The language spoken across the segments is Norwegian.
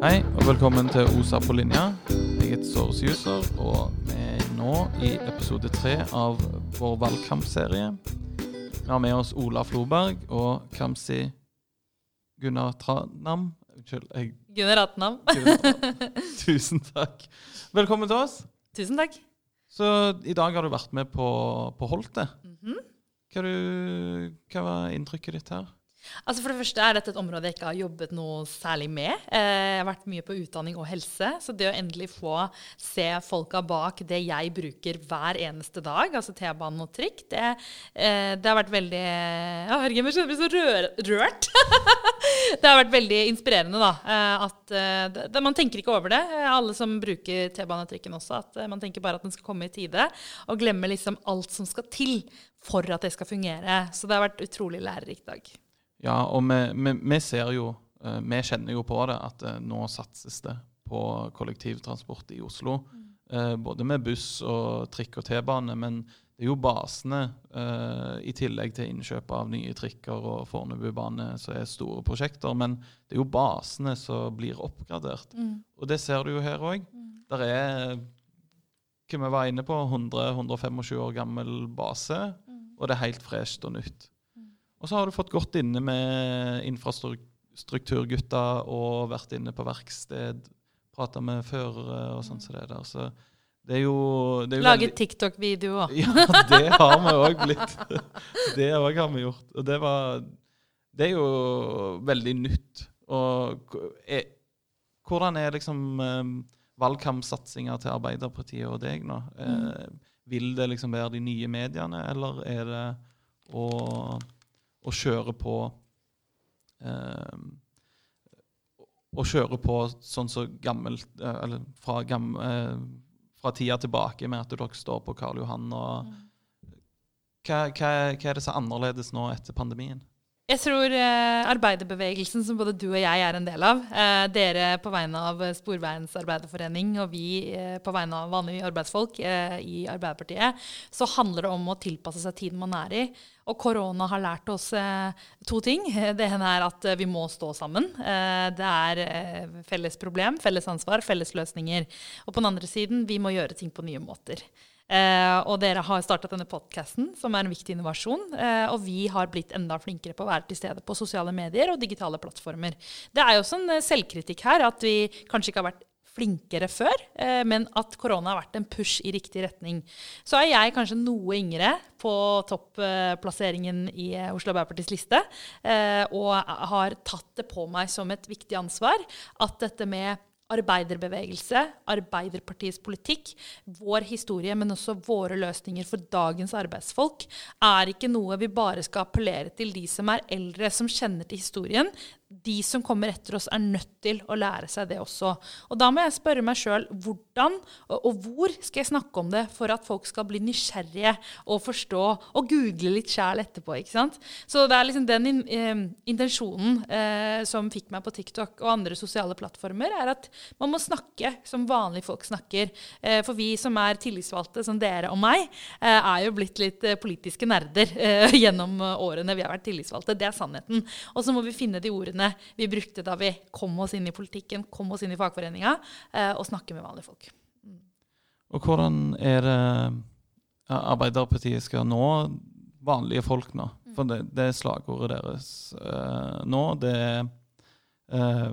Hei, og velkommen til OSA på linja. Jeg heter Soros User, og vi er nå i episode tre av vår valgkampserie. Vi har med oss Ola Floberg og Kamzy Gunnatranam. Unnskyld. Jeg, Gunnar Atnam. tusen takk. Velkommen til oss. Tusen takk. Så i dag har du vært med på, på Holtet. Mhm. Hva, du, hva var inntrykket ditt her? Altså For det første er dette et område jeg ikke har jobbet noe særlig med. Eh, Jeg har vært mye på utdanning og helse. Så det å endelig få se folka bak det jeg bruker hver eneste dag, altså T-banen og trikk, det, eh, det har vært veldig ja, Herregud, jeg blir så rør, rørt. det har vært veldig inspirerende, da. eh, At det, Man tenker ikke over det. Alle som bruker T-banen og trikken også. At man tenker bare at den skal komme i tide. Og glemmer liksom alt som skal til for at det skal fungere. Så det har vært utrolig lærerik dag. Ja, og vi, vi, vi ser jo, eh, vi kjenner jo på det, at eh, nå satses det på kollektivtransport i Oslo. Mm. både med buss og trikk og T-bane, men det er jo basene, eh, i tillegg til innkjøp av nye trikker og Fornebubane, som er store prosjekter. Men det er jo basene som blir oppgradert. Og det ser du jo her òg. Der er, hva vi var inne på, 100-125 år gammel base, og det er helt fresht og nytt. Og så har du fått gått inne med infrastrukturgutta og vært inne på verksted, prata med førere og sånn som det der. Så det er jo, det er jo Lage TikTok-video òg. Ja, det har vi òg blitt. Det òg har vi gjort. Og det var Det er jo veldig nytt. Og er, hvordan er liksom eh, valgkampsatsinga til Arbeiderpartiet og deg nå? Eh, vil det liksom være de nye mediene, eller er det å, å kjøre på eh, Å kjøre på sånn som gammelt eh, Eller fra, gamle, eh, fra tida tilbake med at dere står på Karl Johan og hva, hva, hva er det som er annerledes nå etter pandemien? Jeg tror eh, arbeiderbevegelsen, som både du og jeg er en del av, eh, dere på vegne av Sporveiens arbeiderforening og vi eh, på vegne av vanlige arbeidsfolk eh, i Arbeiderpartiet, så handler det om å tilpasse seg tiden man er i. Og korona har lært oss eh, to ting. Det ene er at eh, vi må stå sammen. Eh, det er eh, felles problem, felles ansvar, felles løsninger. Og på den andre siden, vi må gjøre ting på nye måter. Eh, og dere har startet denne podkasten, som er en viktig innovasjon. Eh, og vi har blitt enda flinkere på å være til stede på sosiale medier og digitale plattformer. Det er jo også en eh, selvkritikk her, at vi kanskje ikke har vært flinkere før, eh, men at korona har vært en push i riktig retning. Så er jeg kanskje noe yngre på topplasseringen i eh, Oslo Arbeiderpartis liste, eh, og har tatt det på meg som et viktig ansvar at dette med arbeiderbevegelse, Arbeiderpartiets politikk, vår historie, men også våre løsninger for dagens arbeidsfolk, er ikke noe vi bare skal appellere til de som er eldre, som kjenner til historien. De som kommer etter oss, er nødt til å lære seg det også. Og da må jeg spørre meg sjøl hvordan og, hvor skal jeg snakke om det for at folk skal bli nysgjerrige og forstå og google litt sjæl etterpå. ikke sant? Så det er liksom den in, eh, intensjonen eh, som fikk meg på TikTok og andre sosiale plattformer, er at man må snakke som vanlige folk snakker. Eh, for vi som er tillitsvalgte, som dere og meg, eh, er jo blitt litt eh, politiske nerder eh, gjennom årene vi har vært tillitsvalgte. Det er sannheten. Og så må vi finne de ordene vi brukte da vi kom oss inn i politikken, kom oss inn i fagforeninga, eh, og snakke med vanlige folk. Og hvordan er det Arbeiderpartiet skal nå vanlige folk nå? For det, det er slagordet deres eh, nå. Det er eh,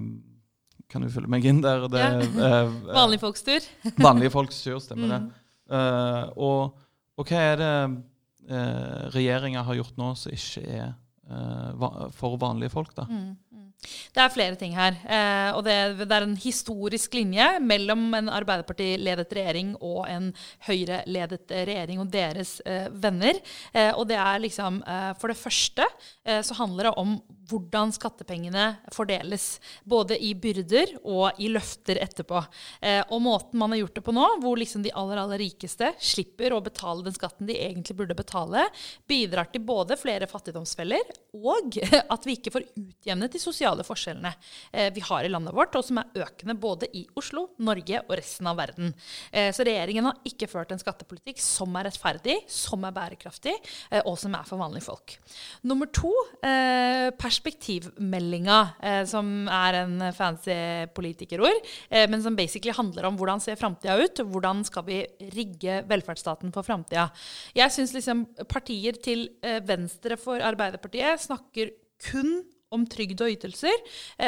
Kan du følge meg inn der? Det eh, Vanlige folks tur. vanlige folks tur, stemmer det. Eh, og, og hva er det uh, regjeringa har gjort nå som ikke er for vanlige folk, da? Det er flere ting her. Eh, og det, det er en historisk linje mellom en Arbeiderparti-ledet regjering og en Høyre-ledet regjering og deres eh, venner. Eh, og det er liksom eh, For det første eh, så handler det om hvordan skattepengene fordeles. Både i byrder og i løfter etterpå. Eh, og måten man har gjort det på nå, hvor liksom de aller, aller rikeste slipper å betale den skatten de egentlig burde betale, bidrar til både flere fattigdomsfeller og at vi ikke får utjevnet de sosiale sosiale forskjellene eh, vi har i landet vårt, og som er økende både i Oslo, Norge og resten av verden. Eh, så regjeringen har ikke ført en skattepolitikk som er rettferdig, som er bærekraftig, eh, og som er for vanlige folk. Nummer to, perspektivmeldinga, som er en fancy politikerord, men som basically handler om hvordan ser framtida ut, hvordan skal vi rigge velferdsstaten for framtida. Jeg syns liksom partier til venstre for Arbeiderpartiet snakker kun om trygd og ytelser,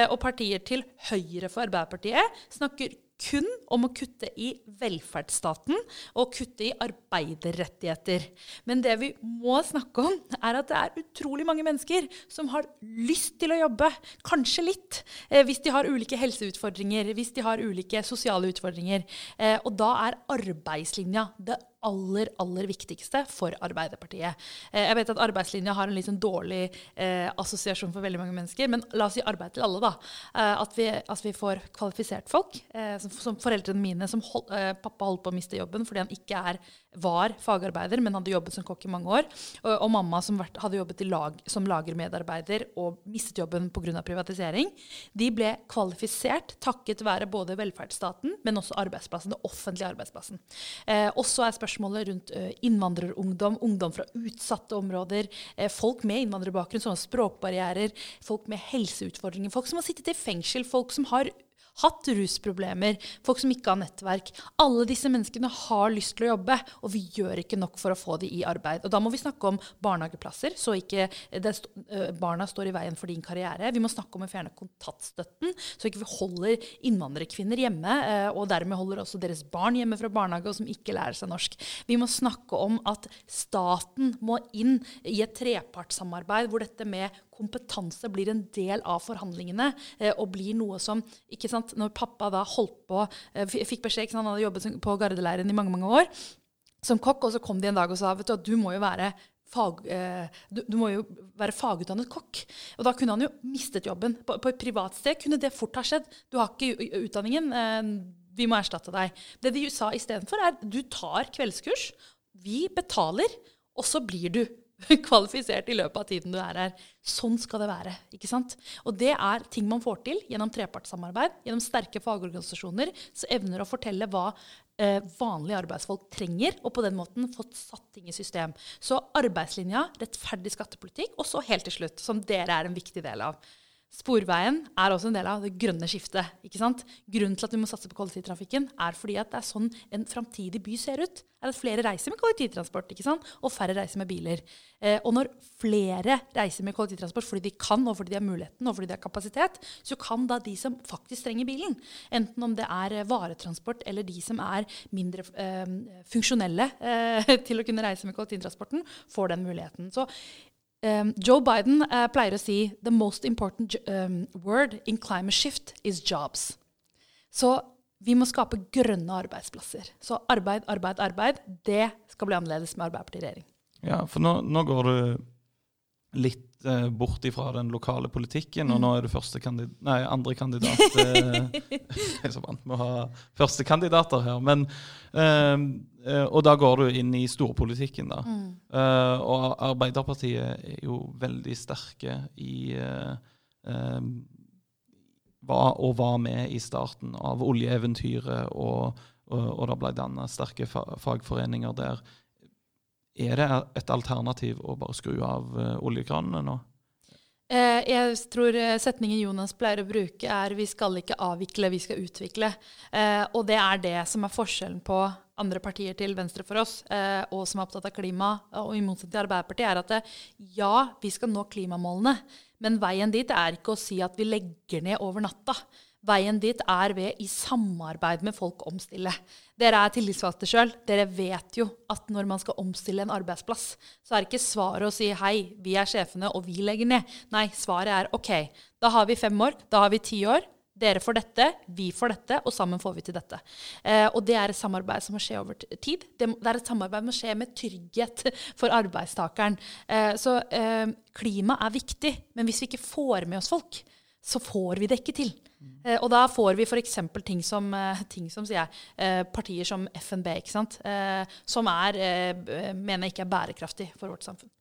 og partier til høyre for Arbeiderpartiet snakker kun om å kutte i velferdsstaten og kutte i arbeiderrettigheter. Men det vi må snakke om, er at det er utrolig mange mennesker som har lyst til å jobbe. Kanskje litt, eh, hvis de har ulike helseutfordringer, hvis de har ulike sosiale utfordringer. Eh, og da er arbeidslinja det aller, aller viktigste for Arbeiderpartiet. Eh, jeg vet at arbeidslinja har en litt sånn dårlig eh, assosiasjon for veldig mange mennesker, men la oss si arbeid til alle, da. Eh, at, vi, at, vi, får kvalifisert folk. Eh, som, som, foreldrene mine, som hold, eh, pappa holdt på å miste jobben fordi han ikke er, var fagarbeider, men hadde jobbet som kokk i mange år. Og, og mamma som vært, hadde jobbet lag, som lagermedarbeider og mistet jobben pga. privatisering. De ble kvalifisert takket være både velferdsstaten, men også arbeidsplassen, det offentlige arbeidsplassen. Eh, også er spørsmålet rundt eh, innvandrerungdom, ungdom fra utsatte områder, eh, folk med innvandrerbakgrunn, sånne språkbarrierer, folk med helseutfordringer, folk som har sittet i fengsel, folk som har hatt rusproblemer, folk som ikke har nettverk. Alle disse menneskene har lyst til å jobbe, og vi gjør ikke nok for å få dem i arbeid. Og Da må vi snakke om barnehageplasser, så ikke st barna står i veien for din karriere. Vi må snakke om å fjerne kontantstøtten, så ikke vi holder innvandrerkvinner hjemme, og dermed holder også deres barn hjemme fra barnehage, og som ikke lærer seg norsk. Vi må snakke om at staten må inn i et trepartssamarbeid hvor dette med kompetanse blir en del av forhandlingene eh, og blir noe som ikke sant, Når pappa da holdt på eh, Fikk beskjed ikke sant, Han hadde jobbet på gardeleiren i mange mange år som kokk, og så kom de en dag og sa vet du, du må jo være Fag, eh, du, du, må jo være fagutdannet kokk. Og da kunne han jo mistet jobben. På, på et privat sted kunne det fort ha skjedd. Du har ikke utdanningen. Vi må erstatte deg. Det de sa istedenfor, er du tar kveldskurs. Vi betaler, og så blir du kvalifisert i løpet av tiden du er her. Sånn skal det være. ikke sant? Og det er ting man får til gjennom trepartssamarbeid, gjennom sterke fagorganisasjoner som evner å fortelle hva eh, vanlige arbeidsfolk trenger, og på den måten fått satt ting i system. Så arbeidslinja, rettferdig skattepolitikk, og så helt til slutt, som dere er en viktig del av. Sporveien er også en del av det grønne skiftet. ikke sant? Grunnen til at vi må satse på kollektivtrafikken, er fordi at det er sånn en framtidig by ser ut. er at Flere reiser med kollektivtransport ikke sant? og færre reiser med biler. Eh, og når flere reiser med kollektivtransport fordi de kan, og fordi de har muligheten og fordi de har kapasitet, så kan da de som faktisk trenger bilen, enten om det er varetransport eller de som er mindre eh, funksjonelle eh, til å kunne reise med kollektivtransporten, får den muligheten. Så Um, Joe Biden uh, pleier å si the most important um, word in climate shift is jobs. Så vi må skape grønne arbeidsplasser. Så arbeid, arbeid, arbeid. Det skal bli annerledes med Arbeiderpartiet i regjering. Ja, for nå, nå går du litt eh, bort ifra den lokale politikken, og nå er du første kandid nei, andre kandidat eh, så vant med å ha førstekandidater her. Men, eh, eh, og da går du inn i storpolitikken, da. Mm. Eh, og Arbeiderpartiet er jo veldig sterke i eh, var, og var med i starten av oljeeventyret, og, og, og det ble dannet sterke fagforeninger der. Er det et alternativ å bare skru av uh, oljekranene nå? Eh, jeg tror eh, setningen Jonas pleier å bruke, er 'vi skal ikke avvikle, vi skal utvikle'. Eh, og det er det som er forskjellen på andre partier til venstre for oss, eh, og som er opptatt av klima, og i motsetning til Arbeiderpartiet, er at ja, vi skal nå klimamålene, men veien dit er ikke å si at vi legger ned over natta. Veien dit er ved i samarbeid med folk omstille. Dere er tillitsvalgte sjøl. Dere vet jo at når man skal omstille en arbeidsplass, så er ikke svaret å si hei, vi er sjefene, og vi legger ned. Nei, svaret er OK, da har vi fem år, da har vi ti år. Dere får dette, vi får dette, og sammen får vi til dette. Eh, og det er et samarbeid som må skje over tid. Det, det er et samarbeid som må skje med trygghet for arbeidstakeren. Eh, så eh, klima er viktig, men hvis vi ikke får med oss folk, så får vi det ikke til. Eh, og da får vi f.eks. ting som, eh, ting som jeg, eh, partier som FNB, ikke sant? Eh, som er, eh, mener jeg ikke er bærekraftig for vårt samfunn.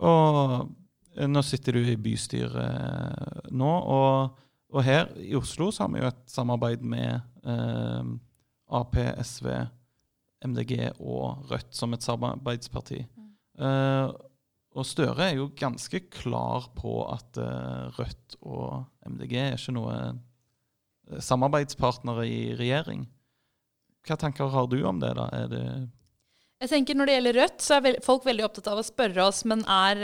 Og Nå sitter du i bystyret nå, og, og, her i Oslo så har vi jo et samarbeid med eh, Ap, SV, MDG og Rødt som et samarbeidsparti. Mm. Og Støre er jo ganske klar på at eh, Rødt og MDG er ikke noe eh, samarbeidspartnere i regjering. Hva tanker har du om det? da? Er det jeg tenker Når det gjelder Rødt, så er folk veldig opptatt av å spørre oss men er,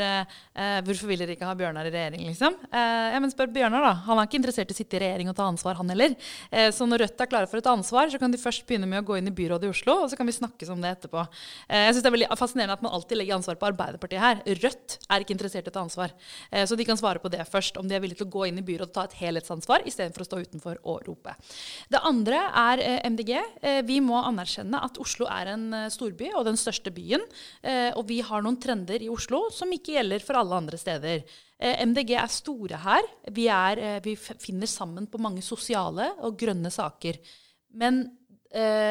eh, hvorfor vil dere ikke ha Bjørnar i regjering. liksom? Eh, ja, men spør Bjørnar, da. Han er ikke interessert i å sitte i regjering og ta ansvar, han heller. Eh, så når Rødt er klare for et ansvar, så kan de først begynne med å gå inn i byrådet i Oslo, og så kan vi snakkes om det etterpå. Eh, jeg synes Det er veldig fascinerende at man alltid legger ansvar på Arbeiderpartiet her. Rødt er ikke interessert i å ta ansvar. Eh, så de kan svare på det først, om de er villige til å gå inn i byrådet og ta et helhetsansvar istedenfor å stå utenfor og rope. Det andre er eh, MDG. vi må anerkjenne at Oslo er en storby. Og den største byen. Eh, og vi har noen trender i Oslo som ikke gjelder for alle andre steder. Eh, MDG er store her. Vi, er, eh, vi finner sammen på mange sosiale og grønne saker. Men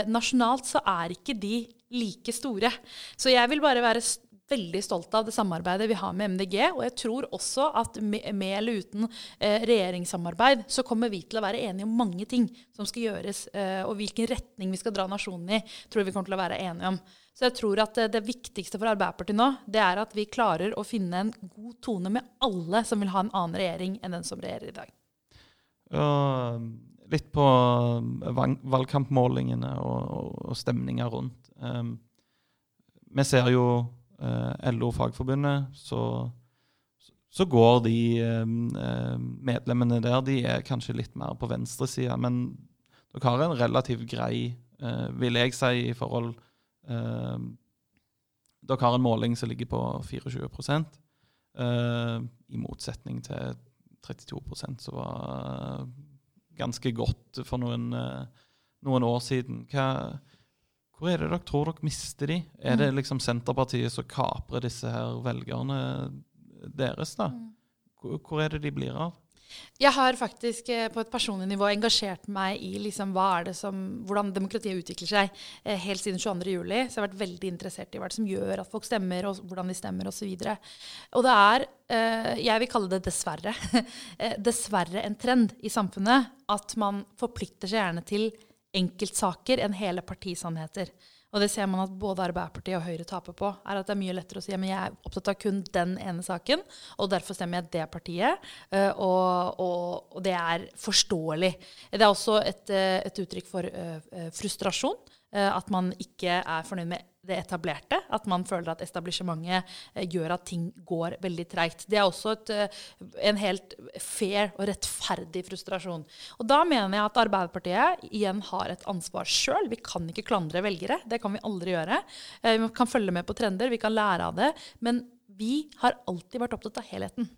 nasjonalt så er ikke de like store. Så jeg vil bare være veldig stolt av det samarbeidet vi har med MDG. Og jeg tror også at med, eller uten eh, regjeringssamarbeid så kommer vi til å være enige om mange ting som skal gjøres. Eh, og hvilken retning vi skal dra nasjonen i, tror vi kommer til å være enige om. Så jeg tror at det, det viktigste for Arbeiderpartiet nå, det er at vi klarer å finne en god tone med alle som vil ha en annen regjering enn den som regjerer i dag. Uh, litt på valgkampmålingene og, og stemninga rundt. Um, vi ser jo Eh, LO Fagforbundet, så, så går de eh, medlemmene der de er kanskje litt mer på venstresida. Men dere har en relativt grei, eh, vil jeg si, i forhold Dere har en måling som ligger på 24% i motsetning til 32% som var ganske godt for noen, noen år siden. Hva, hvor er det dere tror dere mister de? Er det mm. liksom Senterpartiet som kaprer disse her velgerne deres, da? Mm. Hvor er det de blir av? Jeg har faktisk eh, på et personlig nivå engasjert meg i liksom, som, hvordan demokratiet utvikler seg eh, helt siden 22.07. Så jeg har vært veldig interessert i hva det som gjør at folk stemmer, og hvordan de stemmer osv. Og, så og det er, eh, jeg vil kalle det dessverre, dessverre en trend i samfunnet at man forplikter seg gjerne til enkeltsaker enn hele partisannheter. Og det ser man at både Arbeiderpartiet og Høyre taper på. er at Det er mye lettere å si at jeg er opptatt av kun den ene saken, og derfor stemmer jeg det partiet. Eh, og, og, og det er forståelig. Det er også et, eh, et uttrykk for uh, frustrasjon. At man ikke er fornøyd med det etablerte. At man føler at establishementet eh, gjør at ting går veldig treigt. Det er også et, eh, en helt fair og rettferdig frustrasjon. Og da mener jeg at Arbeiderpartiet igjen har et ansvar sjøl. Vi kan ikke klandre velgere. Det kan vi aldri gjøre. Eh, vi kan følge med på trender, vi kan lære av det. Men vi har alltid vært opptatt av helheten.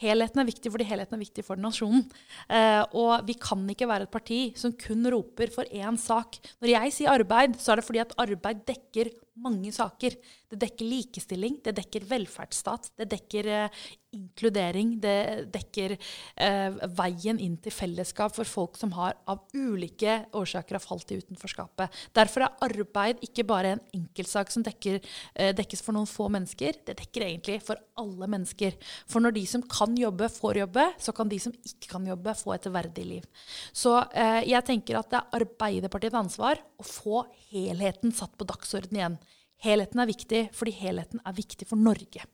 Helheten er viktig fordi helheten er viktig for nasjonen. Eh, og vi kan ikke være et parti som kun roper for én sak. Når jeg sier arbeid, så er det fordi at arbeid dekker mange saker. Det dekker likestilling, det dekker velferdsstat, det dekker eh, inkludering. Det dekker eh, veien inn til fellesskap for folk som har av ulike årsaker har falt i utenforskapet. Derfor er arbeid ikke bare en enkeltsak som dekker, eh, dekkes for noen få mennesker. Det dekker egentlig for alle mennesker. For når de som kan jobbe, får jobbe, så kan de som ikke kan jobbe, få et verdig liv. Så eh, jeg tenker at det er Arbeiderpartiets ansvar å få helheten satt på dagsordenen igjen. Helheten er viktig fordi helheten er viktig for Norge.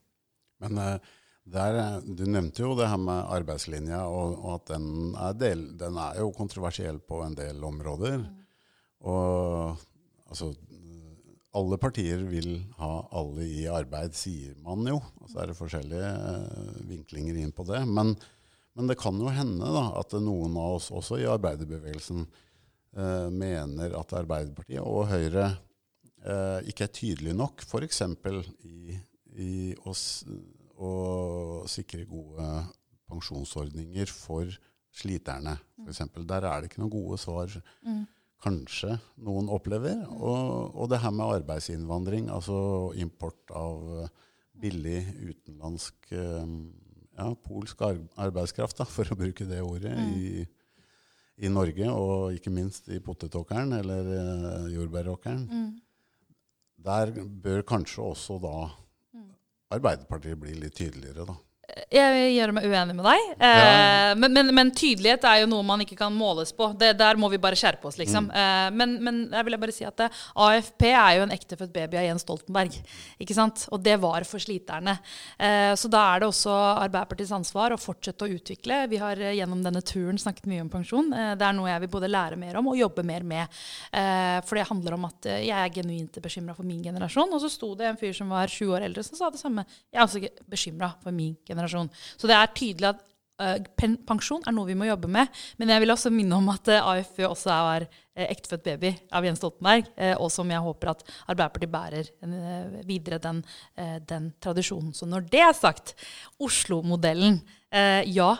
Men uh, der, du nevnte jo det her med arbeidslinja, og, og at den er, del, den er, jo kontroversiell på en del områder. Mm. Og altså Alle partier vil ha alle i arbeid, sier man jo. Og så er det forskjellige uh, vinklinger inn på det. Men, men, det kan jo hende da, at noen av oss også i arbeiderbevegelsen eh, mener at Arbeiderpartiet og Høyre eh, ikke er tydelig nok, f.eks. i, i å, å, sikre gode pensjonsordninger for sliterne. For eksempel. Der er det ikke noen gode svar. Mm. Kanskje noen opplever. Og, og, det her med arbeidsinnvandring, altså import av billig utenlandsk eh, ja, polsk arbeidskraft, da, for å bruke det ordet, mm. i, i, Norge, og ikke minst i potetåkeren eller jordbæråkeren. Mm der bør kanskje også da Arbeiderpartiet bli litt tydeligere, da. Jeg gjør meg uenig med deg. Eh, men, men, men, tydelighet er jo noe man ikke kan måles på. Det, der må vi bare skjerpe oss, liksom. Mm. Eh, men, men, jeg vil bare si at det, eh, AFP er jo en ektefødt baby av Jens Stoltenberg. Ikke sant? Og det var for sliterne. Eh, så da er det også Arbeiderpartiets ansvar å fortsette å utvikle. Vi har eh, gjennom denne turen snakket mye om pensjon. Eh, det er noe jeg vil både lære mer om og jobbe mer med. for det handler om at jeg er genuint bekymra for min generasjon. Og så sto det en fyr som var sju år eldre, som sa det samme. Jeg er også bekymra for min generasjon generasjon. Så det er tydelig at uh, pensjon er noe vi må jobbe med. Men jeg vil også minne om at eh, AFØ også er uh, ektefødt baby av Jens Stoltenberg, og som jeg håper at Arbeiderpartiet bærer videre den, den, tradisjonen. Så når det er sagt, Oslo-modellen. ja,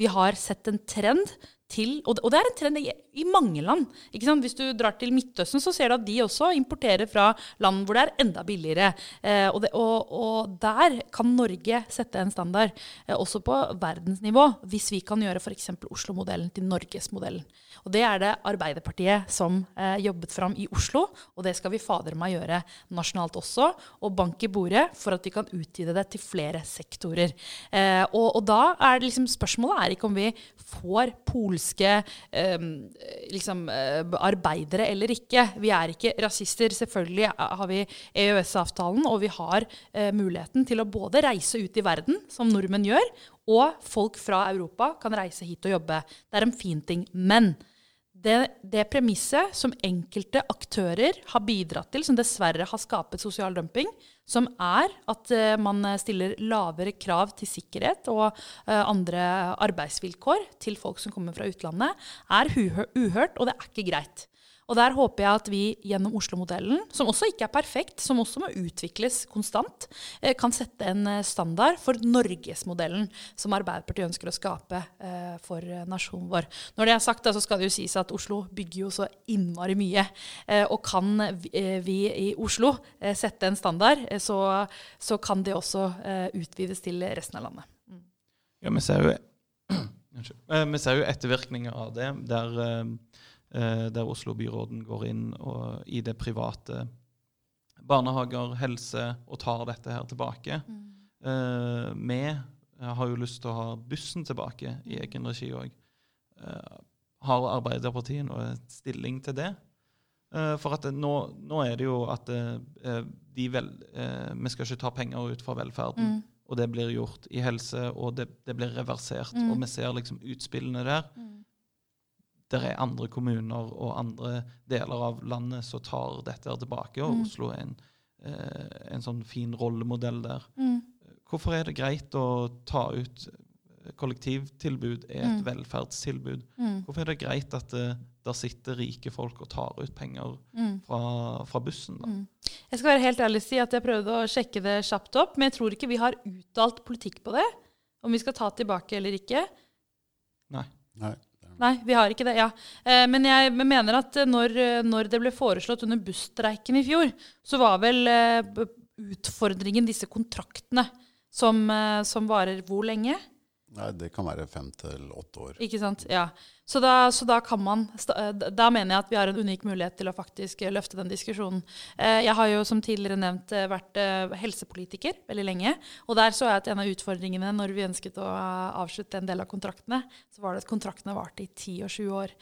vi har sett en trend til Og det er en trend i, mange land. Hvis du drar til Midtøsten, så ser du at de også importerer fra land hvor det er enda billigere. Eh, og, det, og, og, der kan Norge sette en standard, eh, også på verdensnivå, hvis vi kan gjøre f.eks. Oslo-modellen til Norgesmodellen. Og det er det Arbeiderpartiet som eh, jobbet fram i Oslo, og det skal vi fader meg gjøre nasjonalt også. Og bank i bordet for at vi kan utvide det til flere sektorer. Eh, og, og, da er det liksom spørsmålet er ikke om vi får polske eh, liksom, eh, arbeidere eller ikke. Vi er ikke rasister. Selvfølgelig har vi EØS-avtalen, og vi har eh, muligheten til å både reise ut i verden, som nordmenn gjør, og folk fra Europa kan reise hit og jobbe. Det er en fin ting. Men det, det, premisset som enkelte aktører har bidratt til, som dessverre har skapet sosial dumping, som er at uh, man stiller lavere krav til sikkerhet og uh, andre arbeidsvilkår til folk som kommer fra utlandet, er uhørt, og det er ikke greit. Og der håper jeg at vi gjennom Oslo-modellen, som også ikke er perfekt, som også må utvikles konstant, eh, kan sette en eh, standard for Norgesmodellen, som Arbeiderpartiet ønsker å skape eh, for nasjonen vår. Når det er sagt, så skal det jo sies at Oslo bygger jo så innmari mye. Og kan vi i Oslo sette en standard, så, kan det også utvides til resten av landet. Mm. Ja, vi ser jo, ettervirkninger av det. der der Oslo-byråden går inn og, i det private barnehager, helse, og tar dette her tilbake. Mm. Eh, vi har jo lyst til å ha bussen tilbake i egen regi òg. Eh, har Arbeiderpartiet noe stilling til det? Eh, for at det, nå, nå, er det jo at eh, de vel, eh, vi skal ikke ta penger ut fra velferden. Mm. Og det blir gjort i helse, og det, det blir reversert. Mm. Og vi ser liksom utspillene der. Mm det er andre kommuner og andre deler av landet som tar dette tilbake, og mm. Oslo er en, eh, en, sånn fin rollemodell der. Mm. Hvorfor er det greit å ta ut kollektivtilbud er et mm. velferdstilbud? Mm. Hvorfor er det greit at det, eh, der sitter rike folk og tar ut penger mm. fra, fra, bussen? da? Mm. Jeg skal være helt ærlig og si at jeg prøvde å sjekke det kjapt opp, men jeg tror ikke vi har uttalt politikk på det. Om vi skal ta tilbake eller ikke. Nei. Nei. Nei, vi har ikke det. ja. Eh, men jeg mener at når, når, det ble foreslått under busstreiken i fjor, så var vel eh, utfordringen disse kontraktene som, eh, som varer hvor lenge? Nei, Det kan være fem til åtte år. Ikke sant, ja. Så da, så da, kan man, da mener jeg at vi har en unik mulighet til å faktisk løfte den diskusjonen. Eh, jeg har jo som tidligere nevnt eh, vært helsepolitiker veldig lenge. Og der så jeg at en av utfordringene når vi ønsket å avslutte en del av kontraktene, så var det at kontraktene varte i ti og sju år.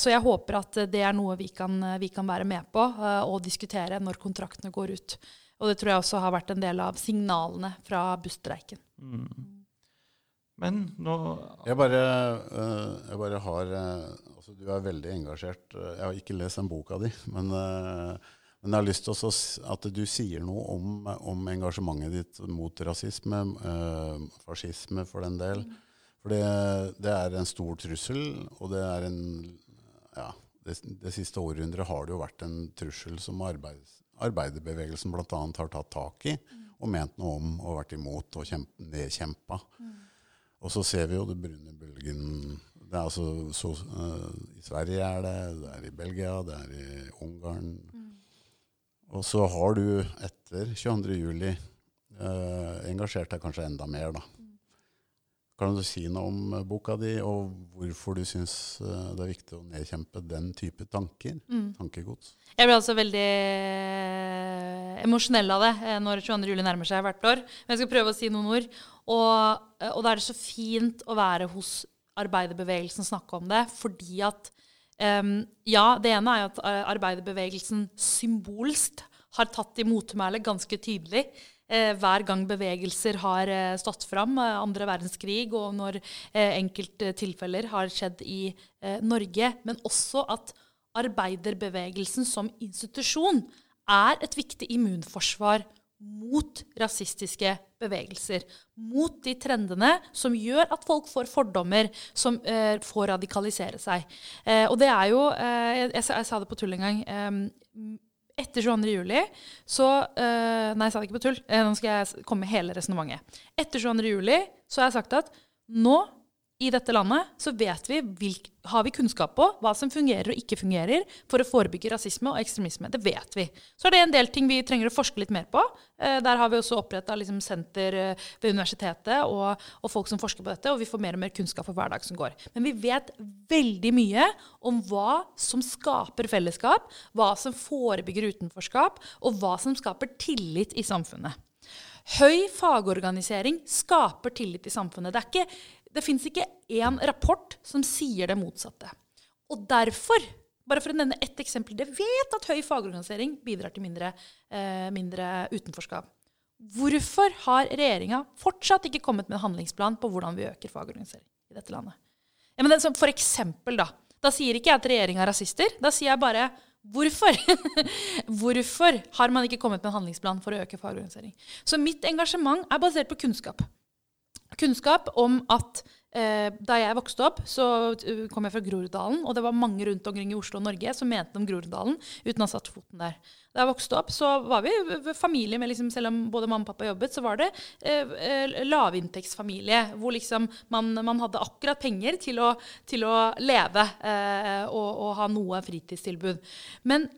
Så jeg håper at det er noe vi kan, vi kan være med på og diskutere når kontraktene går ut. Og det tror jeg også har vært en del av signalene fra busstreiken. Mm. Men nå Jeg bare, uh, jeg bare har uh, altså Du er veldig engasjert. Jeg har ikke lest den boka di, men, men jeg har lyst til at du sier noe om, om engasjementet ditt mot rasisme, fascisme for den del. For det, det, er en stor trussel, og det er en ja, det, det, siste århundret har det jo vært en trussel som arbeids, arbeiderbevegelsen bl.a. har tatt tak i og ment noe om og vært imot og kjempe, nedkjempa. Mm. Og så ser vi jo det brune bølgen det er altså, så, uh, I Sverige er det, det er i Belgia, det er i Ungarn. Mm. Og så har du etter 22.07. Uh, engasjert deg kanskje enda mer, da. Mm. Kan du si noe om uh, boka di, og hvorfor du syns det er viktig å nedkjempe den type tanker? Mm. Tankegods. Jeg ble altså veldig emosjonell av det eh, når 22. juli nærmer seg hvert år. Men jeg skal prøve å si noen ord. Og, eh, og da er det så fint å være hos arbeiderbevegelsen og snakke om det, fordi at um, Ja, det ene er jo at eh, arbeiderbevegelsen symbolsk har tatt i motmæle ganske tydelig. Hver gang bevegelser har stått fram, andre verdenskrig og når eh, enkelte tilfeller har skjedd i Norge. Men også at arbeiderbevegelsen som institusjon er et viktig immunforsvar mot rasistiske bevegelser. Mot de trendene som gjør at folk får fordommer, som eh, får radikalisere seg. Eh, og det er jo eh, jeg, jeg, sa det på tull en gang. Eh, etter 22. juli så eh, Nei, jeg sa det ikke på tull. Eh, nå skal jeg komme med hele resonnementet. Etter 22. juli så har jeg sagt at nå i dette landet så vet vi, hvilk, har vi kunnskap på hva som fungerer og ikke fungerer for å forebygge rasisme og ekstremisme. Det vet vi. Så er det en del ting vi trenger å forske litt mer på. Eh, der har vi også oppretta liksom, senter eh, ved universitetet og, og, folk som forsker på dette, og vi får mer og mer kunnskap for hver dag som går. Men vi vet veldig mye om hva som skaper fellesskap, hva som forebygger utenforskap, og hva som skaper tillit i samfunnet. Høy fagorganisering skaper tillit i samfunnet. Det er ikke det fins ikke én rapport som sier det motsatte. Og derfor, bare for å nevne ett eksempel Det vet at høy fagorganisering bidrar til mindre, eh, mindre utenforskap. Hvorfor har regjeringa fortsatt ikke kommet med en handlingsplan på hvordan vi øker fagorganisering i dette landet? Ja, men for eksempel, da. Da sier ikke jeg at regjeringa er rasister. Da sier jeg bare Hvorfor? Hvorfor har man ikke kommet med en handlingsplan for å øke fagorganisering? Så mitt engasjement er basert på kunnskap kunnskap om at eh, da jeg vokste opp, så uh, kom jeg fra Groruddalen. Og det var mange rundt omkring i Oslo og Norge som mente om Groruddalen uten å ha satt foten der. Da jeg vokste opp, så var vi familie med liksom, Selv om både mamma og pappa jobbet, så var det eh, eh, lavinntektsfamilie. Hvor liksom man, man, hadde akkurat penger til å, til å leve eh, og, og ha noe fritidstilbud. Men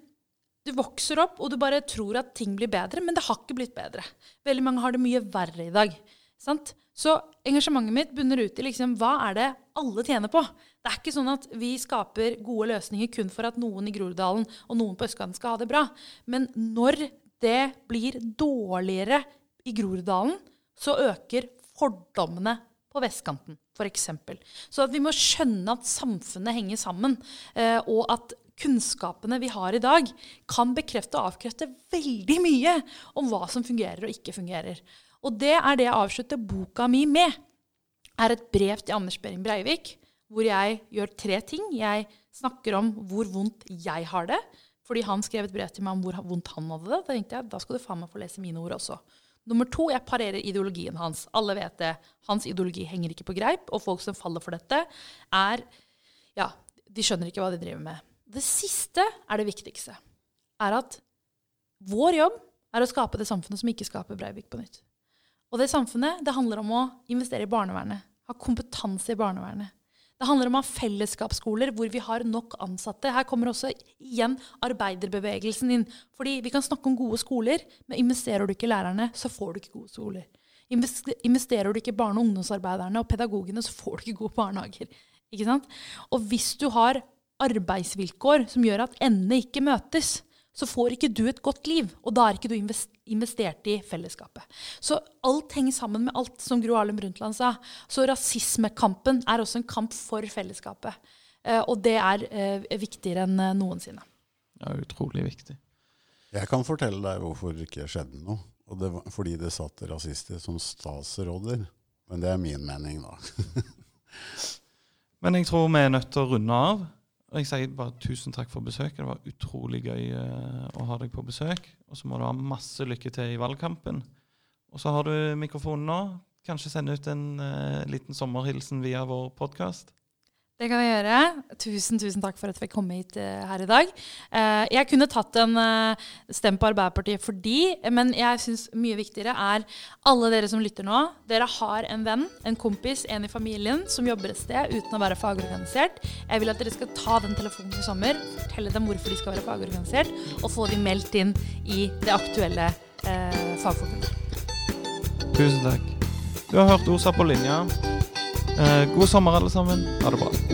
du vokser opp, og du bare tror at ting blir bedre, men det har ikke blitt bedre. Veldig mange har det mye verre i dag. Sant? Så engasjementet mitt bunner ut i liksom, hva er det alle tjener på. Det er ikke sånn at vi skaper gode løsninger kun for at noen i Groruddalen og noen på østkanten skal ha det bra. Men når det blir dårligere i Groruddalen, så øker fordommene på vestkanten, f.eks. Så at vi må skjønne at samfunnet henger sammen, eh, og at kunnskapene vi har i dag, kan bekrefte og avkrefte veldig mye om hva som fungerer og ikke fungerer. Og det er det jeg avslutter boka mi med. er et brev til Anders Behring Breivik, hvor jeg gjør tre ting. Jeg snakker om hvor vondt jeg har det, fordi han skrev et brev til meg om hvor vondt han hadde det. Da tenkte jeg da skal du faen meg få lese mine ord også. Nummer to, jeg parerer ideologien hans. Alle vet det. Hans ideologi henger ikke på greip, og folk som faller for dette, er Ja, de skjønner ikke hva de driver med. Det siste er det viktigste. Er at vår jobb er å skape det samfunnet som ikke skaper Breivik på nytt. Og det samfunnet det handler om å investere i barnevernet. Ha kompetanse i barnevernet. Det handler om å ha fellesskapsskoler hvor vi har nok ansatte. Her kommer også igjen arbeiderbevegelsen inn. Fordi vi kan snakke om gode skoler, men investerer du ikke i lærerne, så får du ikke gode skoler. Investerer du ikke i barne- og ungdomsarbeiderne og pedagogene, så får du ikke gode barnehager. Ikke sant? Og hvis du har arbeidsvilkår som gjør at endene ikke møtes, så får ikke du et godt liv. Og da er ikke du investert i fellesskapet. Så alt henger sammen med alt, som Gro Harlem Brundtland sa. Så rasismekampen er også en kamp for fellesskapet. Eh, og det er eh, viktigere enn eh, noensinne. Ja, utrolig viktig. Jeg kan fortelle deg hvorfor det ikke skjedde noe. Og det var fordi det satt rasister som statsråder. Men det er min mening, da. Men jeg tror vi er nødt til å runde av. Og jeg sier bare tusen takk for besøket. Det var utrolig gøy uh, å ha deg på besøk. Og så må du ha masse lykke til i valgkampen. Og så har du mikrofonen nå. Kanskje sende ut en uh, liten sommerhilsen via vår podkast. Det kan jeg gjøre. Tusen tusen takk for at fikk komme hit uh, her i dag. Uh, jeg kunne tatt en uh, stem på Arbeiderpartiet fordi, men jeg syns mye viktigere er alle dere som lytter nå. Dere har en venn, en kompis, en i familien som jobber et sted uten å være fagorganisert. Jeg vil at dere skal ta den telefonen i sommer, fortelle dem hvorfor de skal være fagorganisert, og få dem meldt inn i det aktuelle fagforbundet. Tusen takk. Du har hørt OSA på linja. god sommer, alle sammen. Ha det bra.